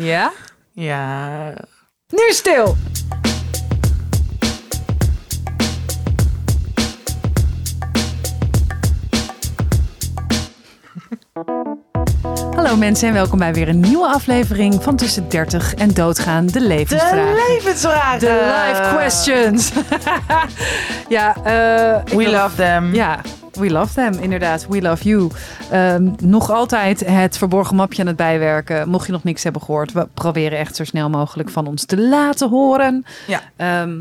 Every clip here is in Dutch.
Ja? Ja. Nu stil! Hallo mensen en welkom bij weer een nieuwe aflevering van Tussen 30 en Doodgaan, de levensvraag. De levensvragen. De life questions. ja, eh, We love them. Ja, we love them, inderdaad. We love you. Ehm, nog altijd het verborgen mapje aan het bijwerken. Mocht je nog niks hebben gehoord, we proberen echt zo snel mogelijk van ons te laten horen. Ja. Ehm,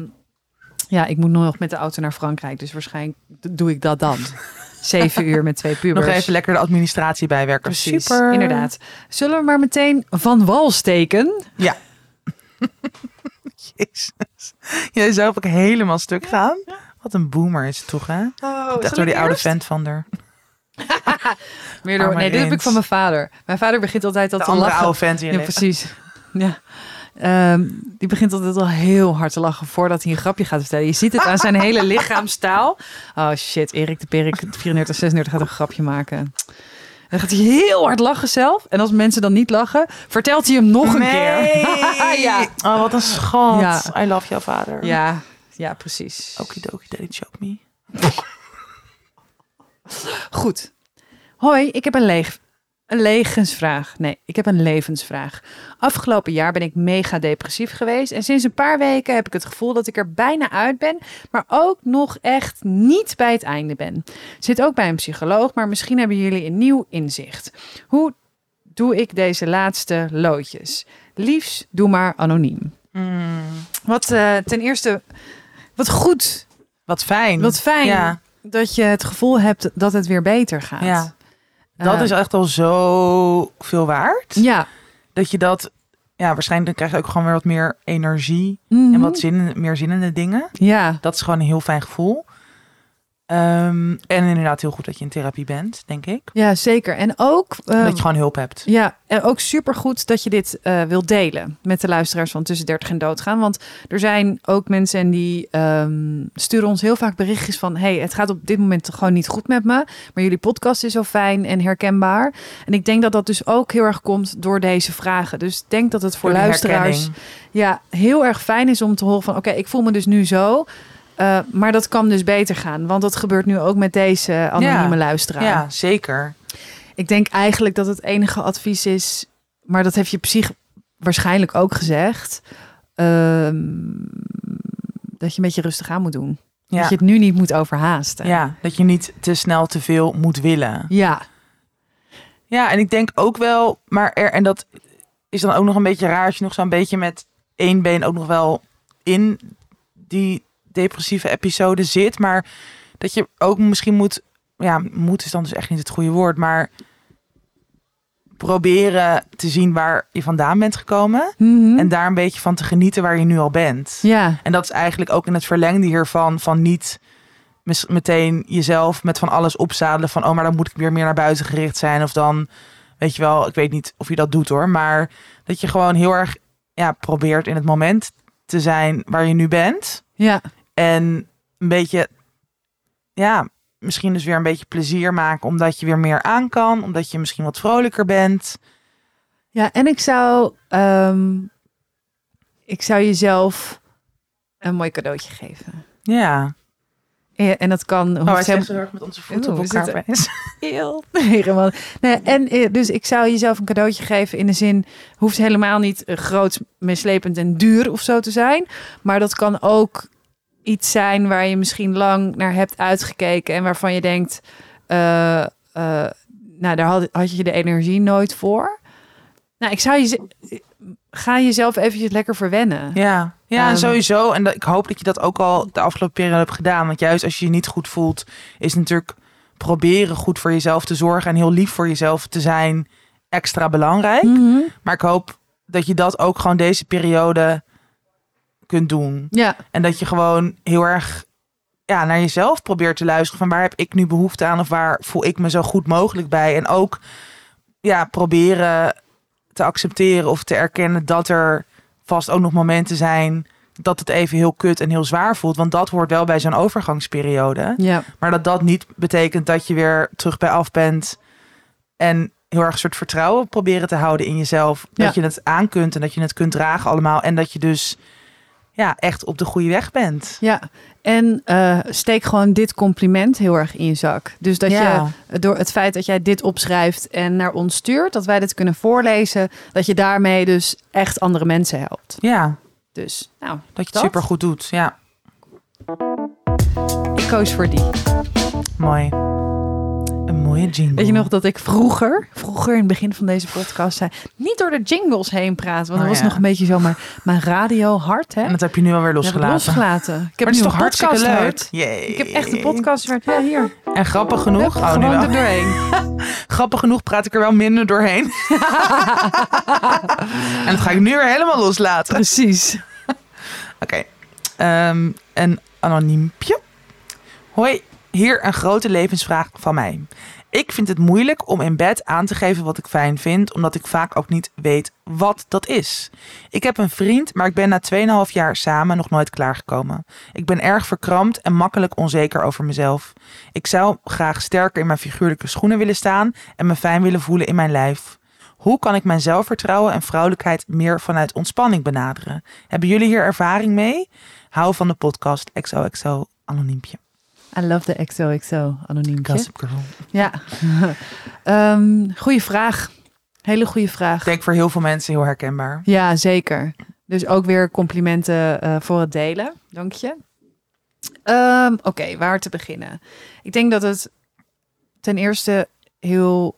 ja, ik moet nog met de auto naar Frankrijk, dus waarschijnlijk doe ik dat dan. Zeven uur met twee pubers. Nog even lekker de administratie bijwerken. Precies, Super. inderdaad. Zullen we maar meteen van wal steken? Ja. Jezus. Jij zou ook helemaal stuk gaan. Wat een boomer is het toch, hè? Oh, Echt door die oude vent van der. Meer door, nee, dit heb ik van mijn vader. Mijn vader begint altijd al te andere lachen. oude vent in Ja, precies. Ja. Ehm, die begint altijd al heel hard te lachen voordat hij een grapje gaat vertellen. Je ziet het aan zijn hele lichaamstaal. Oh shit, Erik de Perik, 34, 36 gaat een grapje maken. Dan gaat hij heel hard lachen zelf. En als mensen dan niet lachen, vertelt hij hem nog een keer. Ja. Oh, wat een schat. Ja. I love jouw vader. ja, ja, precies. Okidoki, daddy choke me. Goed. Hoi, ik heb een, leeg, een levensvraag. Nee, ik heb een levensvraag. Afgelopen jaar ben ik mega depressief geweest. En sinds een paar weken heb ik het gevoel dat ik er bijna uit ben. Maar ook nog echt niet bij het einde ben. Zit ook bij een psycholoog, maar misschien hebben jullie een nieuw inzicht. Hoe doe ik deze laatste loodjes? Liefst doe maar anoniem. Mm, Wat eh, ten eerste, wat goed, wat fijn. wat fijn Ja, dat je het gevoel hebt dat het weer beter gaat. Ja. dat Eh, is echt al zo veel waard. Ja. Dat je dat... Ja, waarschijnlijk krijg je ook gewoon weer wat meer energie. Mhm. En wat zin, meer zin in de dingen. Ja, Dat is gewoon een heel fijn gevoel. Ehm, en inderdaad heel goed dat je in therapie bent, denk ik. ja, zeker. En ook, eh, dat je gewoon hulp hebt. ja, en ook supergoed dat je dit eh wilt delen met de luisteraars van Tussen 30 en Doodgaan. Want er zijn ook mensen die ehm, sturen ons heel vaak berichtjes van... hey, het gaat op dit moment gewoon niet goed met me. Maar jullie podcast is zo fijn en herkenbaar. En ik denk dat dat dus ook heel erg komt door deze vragen. Dus ik denk dat het voor luisteraars... herkenning. ja, heel erg fijn is om te horen van... oké, ik voel me dus nu zo... eh, maar dat kan dus beter gaan. Want dat gebeurt nu ook met deze anonieme Ja. luisteraar. Ja, zeker. Ik denk eigenlijk dat het enige advies is, maar dat heeft je psych waarschijnlijk ook gezegd, ehm, dat je een beetje rustig aan moet doen. Ja. Dat je het nu niet moet overhaasten. ja, dat je niet te snel te veel moet willen. Ja, Ja, en ik denk ook wel, maar er, en dat is dan ook nog een beetje raar als je nog zo'n beetje met één been ook nog wel in die depressieve episode zit. Maar dat je ook misschien moet, ja, moet is dan dus echt niet het goede woord, maar proberen te zien waar je vandaan bent gekomen. Mhm. En daar een beetje van te genieten waar je nu al bent. ja, En dat is eigenlijk ook in het verlengde hiervan, van niet meteen jezelf met van alles opzadelen van, oh, maar dan moet ik weer meer naar buiten gericht zijn. Of dan, weet je wel, ik weet niet of je dat doet hoor, maar dat je gewoon heel erg ja, probeert in het moment te zijn waar je nu bent. ja, En een beetje, ja, misschien dus weer een beetje plezier maken, omdat je weer meer aan kan, omdat je misschien wat vrolijker bent. ja. En ik zou, ehm, ik zou jezelf een mooi cadeautje geven. Ja. Ja, En dat kan. Oh, hij zo heel erg met onze voeten Oeh, op we elkaar. heel. Nee, helemaal. Nee, en eh, dus ik zou jezelf een cadeautje geven in de zin, hoeft helemaal niet eh, groot, meeslepend en duur of zo te zijn, maar dat kan ook iets zijn waar je misschien lang naar hebt uitgekeken en waarvan je denkt, eh, eh, nou daar had, had je de energie nooit voor. Nou, ik zou je ga jezelf eventjes lekker verwennen. Ja, ja Ehm. en sowieso. En dat, ik hoop dat je dat ook al de afgelopen periode hebt gedaan. Want juist als je je niet goed voelt, is natuurlijk proberen goed voor jezelf te zorgen en heel lief voor jezelf te zijn extra belangrijk. Mhm. Maar ik hoop dat je dat ook gewoon deze periode kunt doen. Ja, En dat je gewoon heel erg ja, naar jezelf probeert te luisteren. Van waar heb ik nu behoefte aan of waar voel ik me zo goed mogelijk bij. En ook ja, proberen te accepteren of te erkennen dat er vast ook nog momenten zijn dat het even heel kut en heel zwaar voelt. Want dat hoort wel bij zo'n overgangsperiode. ja, Maar dat dat niet betekent dat je weer terug bij af bent. En heel erg een soort vertrouwen proberen te houden in jezelf. Dat Ja. je het aan kunt en dat je het kunt dragen allemaal. En dat je dus ja, echt op de goede weg bent. Ja, en eh, steek gewoon dit compliment heel erg in je zak. Dus dat Ja. je door het feit dat jij dit opschrijft en naar ons stuurt, dat wij dit kunnen voorlezen, dat je daarmee dus echt andere mensen helpt. Ja, Dus, nou, dat je het Dat? super goed doet. Ja, ik koos voor die. mooi. Een mooie jingle. Weet je nog dat ik vroeger, vroeger in het begin van deze podcast zei, niet door de jingles heen praten, want Oh, dat was ja. nog een beetje zo maar mijn radio hard, hè? En dat heb je nu alweer losgelaten. losgelaten. Ik heb maar het is nu toch een hartstikke leuk? hard. Ik heb echt de podcast hard. Ja, hier. En grappig genoeg, oh, nu gewoon er doorheen. grappig genoeg praat ik er wel minder doorheen. en dat ga ik nu weer helemaal loslaten. Precies. Oké, Ehm, een anoniempje. Hoi, hier een grote levensvraag van mij. Ik vind het moeilijk om in bed aan te geven wat ik fijn vind, omdat ik vaak ook niet weet wat dat is. Ik heb een vriend, maar ik ben na 2,5 jaar samen nog nooit klaargekomen. Ik ben erg verkrampt en makkelijk onzeker over mezelf. Ik zou graag sterker in mijn figuurlijke schoenen willen staan en me fijn willen voelen in mijn lijf. Hoe kan ik mijn zelfvertrouwen en vrouwelijkheid meer vanuit ontspanning benaderen? Hebben jullie hier ervaring mee? Hou van de podcast XOXO Anoniempje. I love the XOXO anoniempje. Gossip Girl. Ja. Goeie vraag. Hele goede vraag. Ik denk voor heel veel mensen heel herkenbaar. Ja, zeker. Dus ook weer complimenten eh, voor het delen. Dank je. Ehm, Oké, waar te beginnen? Ik denk dat het ten eerste heel,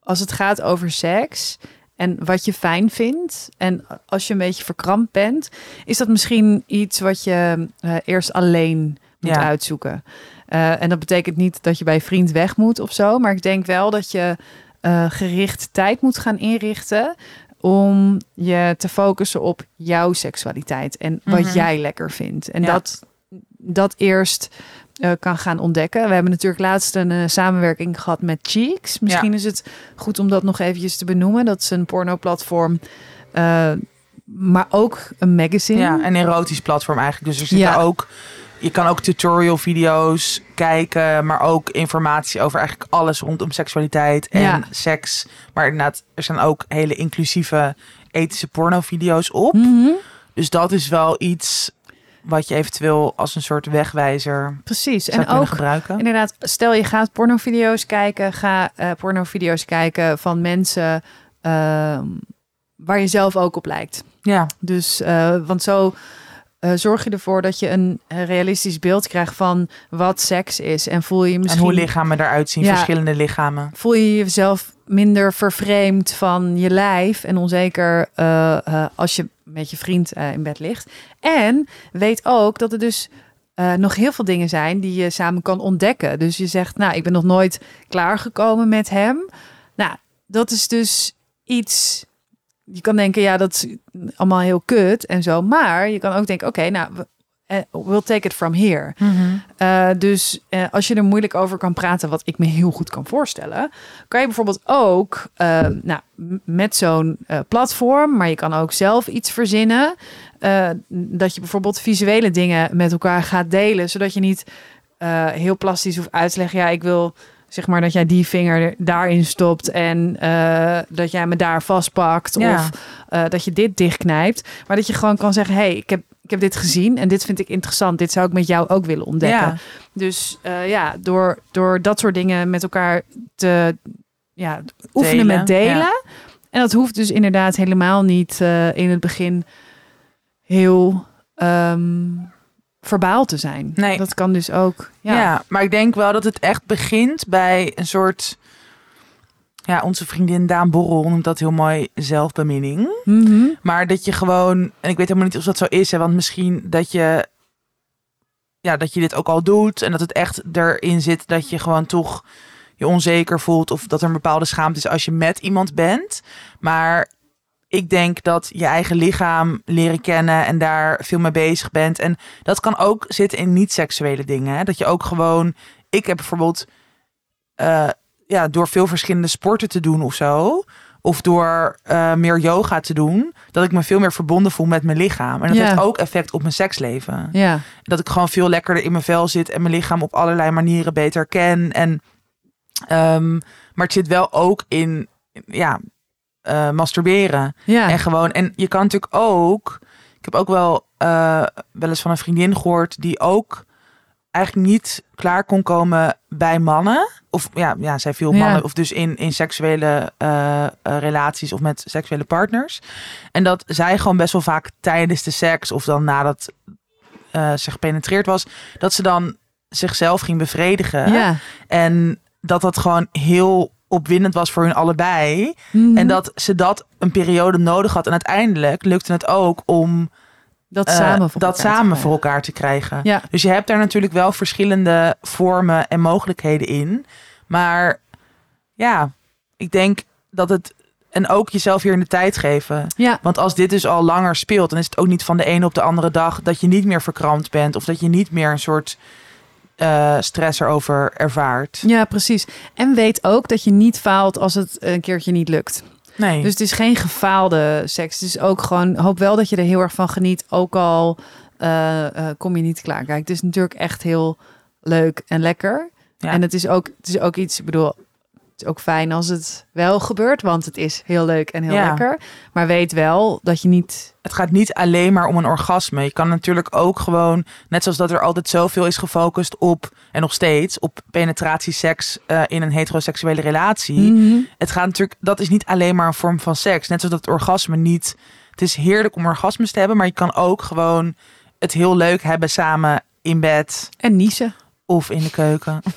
als het gaat over seks en wat je fijn vindt en als je een beetje verkrampt bent, is dat misschien iets wat je eh, eerst alleen moet Ja. uitzoeken. Eh, en dat betekent niet dat je bij vriend weg moet of zo, maar ik denk wel dat je eh, gericht tijd moet gaan inrichten om je te focussen op jouw seksualiteit en wat Mhm. jij lekker vindt. En Ja. dat, dat eerst eh, kan gaan ontdekken. We hebben natuurlijk laatst een samenwerking gehad met Cheeks. Misschien is het goed om dat nog eventjes te benoemen. Dat is een pornoplatform, eh maar ook een magazine. Ja, een erotisch platform eigenlijk. Dus er zitten Ja. ook... Je kan ook tutorial video's kijken, maar ook informatie over eigenlijk alles rondom seksualiteit en Ja. seks. Maar inderdaad, er zijn ook hele inclusieve ethische pornovideo's op. Mhm, Dus dat is wel iets wat je eventueel als een soort wegwijzer precies. En ook gebruiken. Inderdaad, stel je gaat pornovideo's kijken, ga eh pornovideo's kijken van mensen ehm, waar je zelf ook op lijkt. Ja, Dus, eh, want zo eh, zorg je ervoor dat je een eh, realistisch beeld krijgt van wat seks is. En voel je je en misschien hoe lichamen eruit zien, Ja. verschillende lichamen. voel je jezelf minder vervreemd van je lijf en onzeker eh, als je met je vriend in bed ligt. En weet ook dat er dus nog heel veel dingen zijn die je samen kan ontdekken. Dus je zegt, nou, ik ben nog nooit klaargekomen met hem. Nou, dat is dus iets. Je kan denken, ja, dat is allemaal heel kut en zo. Maar je kan ook denken, oké, nou, eh, we'll take it from here. Uh, dus uh, als je er moeilijk over kan praten, wat ik me heel goed kan voorstellen, kan je bijvoorbeeld ook uh, nou, met zo'n platform, maar je kan ook zelf iets verzinnen, dat je bijvoorbeeld visuele dingen met elkaar gaat delen, zodat je niet heel plastisch hoeft uit te leggen, ja, ik wil zeg maar dat jij die vinger daarin stopt en uh, dat jij me daar vastpakt Ja. of uh, dat je dit dichtknijpt, maar dat je gewoon kan zeggen, hey, ik heb ik heb dit gezien en dit vind ik interessant. Dit zou ik met jou ook willen ontdekken. Ja. Dus uh, ja, door, door dat soort dingen met elkaar te ja, oefenen Delen, met delen. ja. En dat hoeft dus inderdaad helemaal niet in het begin heel um, verbaal te zijn. Nee. Dat kan dus ook. Ja. Ja, maar ik denk wel dat het echt begint bij een soort... Ja, onze vriendin Daan Borrel noemt dat heel mooi zelfbeminning. Mhm. Maar dat je gewoon, en ik weet helemaal niet of dat zo is, hè, want misschien dat je, ja, dat je dit ook al doet en dat het echt erin zit dat je gewoon toch je onzeker voelt of dat er een bepaalde schaamte is als je met iemand bent. Maar ik denk dat je eigen lichaam leren kennen en daar veel mee bezig bent. En dat kan ook zitten in niet-seksuele dingen. Hè? Dat je ook gewoon, ik heb bijvoorbeeld, uh, ja, door veel verschillende sporten te doen of zo of door uh, meer yoga te doen, dat ik me veel meer verbonden voel met mijn lichaam. En dat Ja. heeft ook effect op mijn seksleven. ja. Dat ik gewoon veel lekkerder in mijn vel zit en mijn lichaam op allerlei manieren beter ken. En, um, maar het zit wel ook in ja, eh, masturberen. Ja. En gewoon, en je kan natuurlijk ook, ik heb ook wel, eh, wel eens van een vriendin gehoord die ook eigenlijk niet klaar kon komen bij mannen. Of ja, ja zij viel Ja. mannen, of dus in, in seksuele eh, relaties of met seksuele partners. En dat zij gewoon best wel vaak tijdens de seks of dan nadat ze gepenetreerd was, dat ze dan zichzelf ging bevredigen. ja. En dat dat gewoon heel opwindend was voor hun allebei. Mhm. En dat ze dat een periode nodig had. En uiteindelijk lukte het ook om dat eh, samen voor dat elkaar te samen krijgen. voor elkaar te krijgen. Ja. Dus je hebt daar natuurlijk wel verschillende vormen en mogelijkheden in. Maar ja, ik denk dat het. En ook jezelf hier in de tijd geven. Ja. Want als dit dus al langer speelt, dan is het ook niet van de ene op de andere dag dat je niet meer verkrampt bent. Of dat je niet meer een soort eh, stress erover ervaart. ja, precies. En weet ook dat je niet faalt als het een keertje niet lukt. Nee. Dus het is geen gefaalde seks. Het is ook gewoon, hoop wel dat je er heel erg van geniet. Ook al eh, eh, kom je niet klaar. Kijk, het is natuurlijk echt heel leuk en lekker. Ja. En het is, ook, het is ook iets, ik bedoel, het is ook fijn als het wel gebeurt. Want het is heel leuk en heel Ja. lekker. Maar weet wel dat je niet... het gaat niet alleen maar om een orgasme. Je kan natuurlijk ook gewoon, net zoals dat er altijd zoveel is gefocust op, en nog steeds, op penetratieseks eh in een heteroseksuele relatie. Mhm. Het gaat natuurlijk, dat is niet alleen maar een vorm van seks. Net zoals dat het orgasme niet, het is heerlijk om orgasmes te hebben, maar je kan ook gewoon het heel leuk hebben samen in bed En niezen. of in de keuken.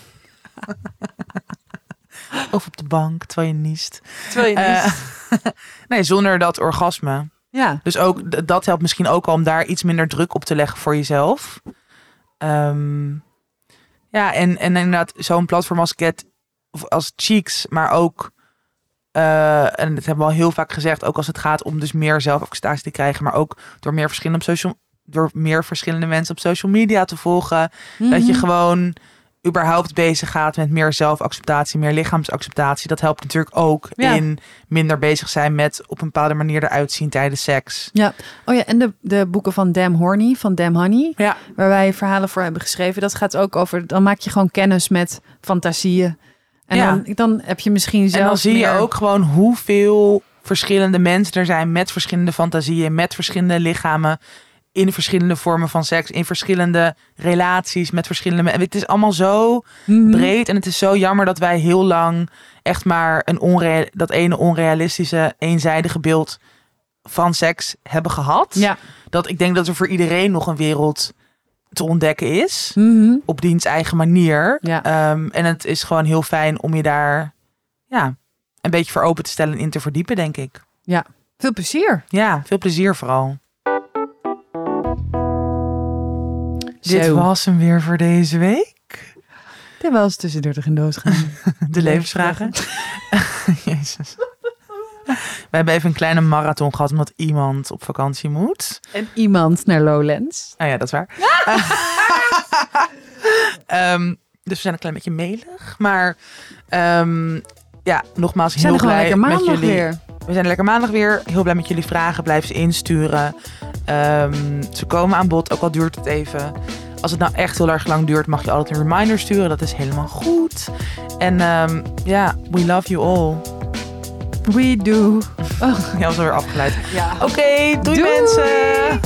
of op de bank, terwijl je niest. Terwijl je Eh, nee, zonder dat orgasme. ja. Dus ook dat helpt misschien ook al om daar iets minder druk op te leggen voor jezelf. Ehm, ja, en, en inderdaad, zo'n platform als Get, of als Cheeks, maar ook, eh, en dat hebben we al heel vaak gezegd, ook als het gaat om dus meer zelfacceptatie te krijgen, maar ook door meer verschillende, op social, door meer verschillende mensen op social media te volgen. Dat je Mhm. gewoon überhaupt bezig gaat met meer zelfacceptatie, meer lichaamsacceptatie. Dat helpt natuurlijk ook Ja. in minder bezig zijn met op een bepaalde manier eruit zien tijdens seks. Oh ja, en de, de boeken van Dam Horny, van Dam Honey, Ja, waar wij verhalen voor hebben geschreven. Dat gaat ook over, dan maak je gewoon kennis met fantasieën. En Ja. dan, dan heb je misschien zelf en dan zie je ook gewoon hoeveel verschillende mensen er zijn met verschillende fantasieën, met verschillende lichamen, in verschillende vormen van seks, in verschillende relaties, met verschillende. me- Het is allemaal zo Mhm. breed en het is zo jammer dat wij heel lang echt maar een onreal, dat ene onrealistische, eenzijdige beeld van seks hebben gehad. Ja. Dat ik denk dat er voor iedereen nog een wereld te ontdekken is. Mhm. Op diens eigen manier. Ja. Ehm, en het is gewoon heel fijn om je daar ja, een beetje voor open te stellen en in te verdiepen, denk ik. Veel plezier. Ja, veel plezier vooral. Dit Zo. was hem weer voor deze week. Dit was tussendoor de doos gaan. De levensvragen. Jezus. We hebben even een kleine marathon gehad omdat iemand op vakantie moet. En iemand naar Lowlands. Nou ja, dat is waar. Ehm, dus we zijn een klein beetje melig. Maar ehm, ja, nogmaals We zijn heel blij lekker met maandag jullie. weer. We zijn lekker maandag weer. Heel blij met jullie vragen. Blijf ze insturen. Ehm, ze komen aan bod, ook al duurt het even. Als het nou echt heel erg lang duurt, mag je altijd een reminder sturen. Dat is helemaal goed. En ehm, ja, we love you all. We do. Oh, Ja, was alweer afgeleid. ja. Oké, doei Doei. mensen.